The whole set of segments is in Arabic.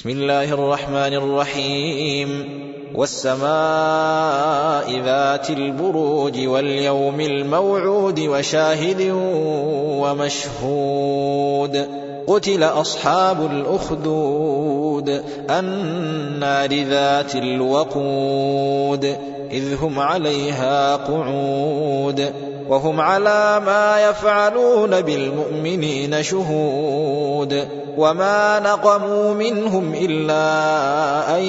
بسم الله الرحمن الرحيم. والسماء ذات البروج واليوم الموعود وشاهد ومشهود. قتل أصحاب الأخدود النار ذات الوقود. إذ هم عليها قعود وهم على ما يفعلون بالمؤمنين شهود وما نقموا منهم إلا أن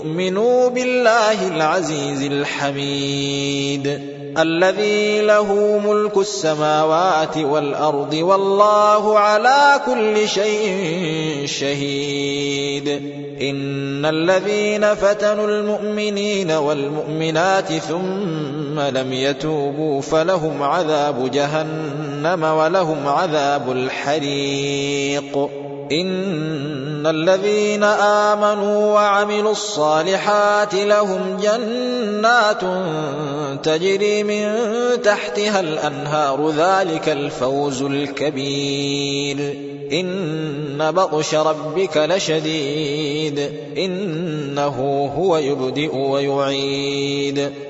يؤمنوا بالله العزيز الحميد الذي له ملك السماوات والارض والله على كل شيء شهيد ان الذين فتنوا المؤمنين والمؤمنات ثم لم يتوبوا فلهم عذاب جهنم ولهم عذاب الحريق ان الذين امنوا وعملوا الصالحات لهم جنات تجري من تحتها الأنهار ذلك الفوز الكبير. إن بطش ربك لشديد إنه هو يبدئ ويعيد.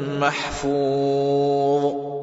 مَّحْفُوظٌ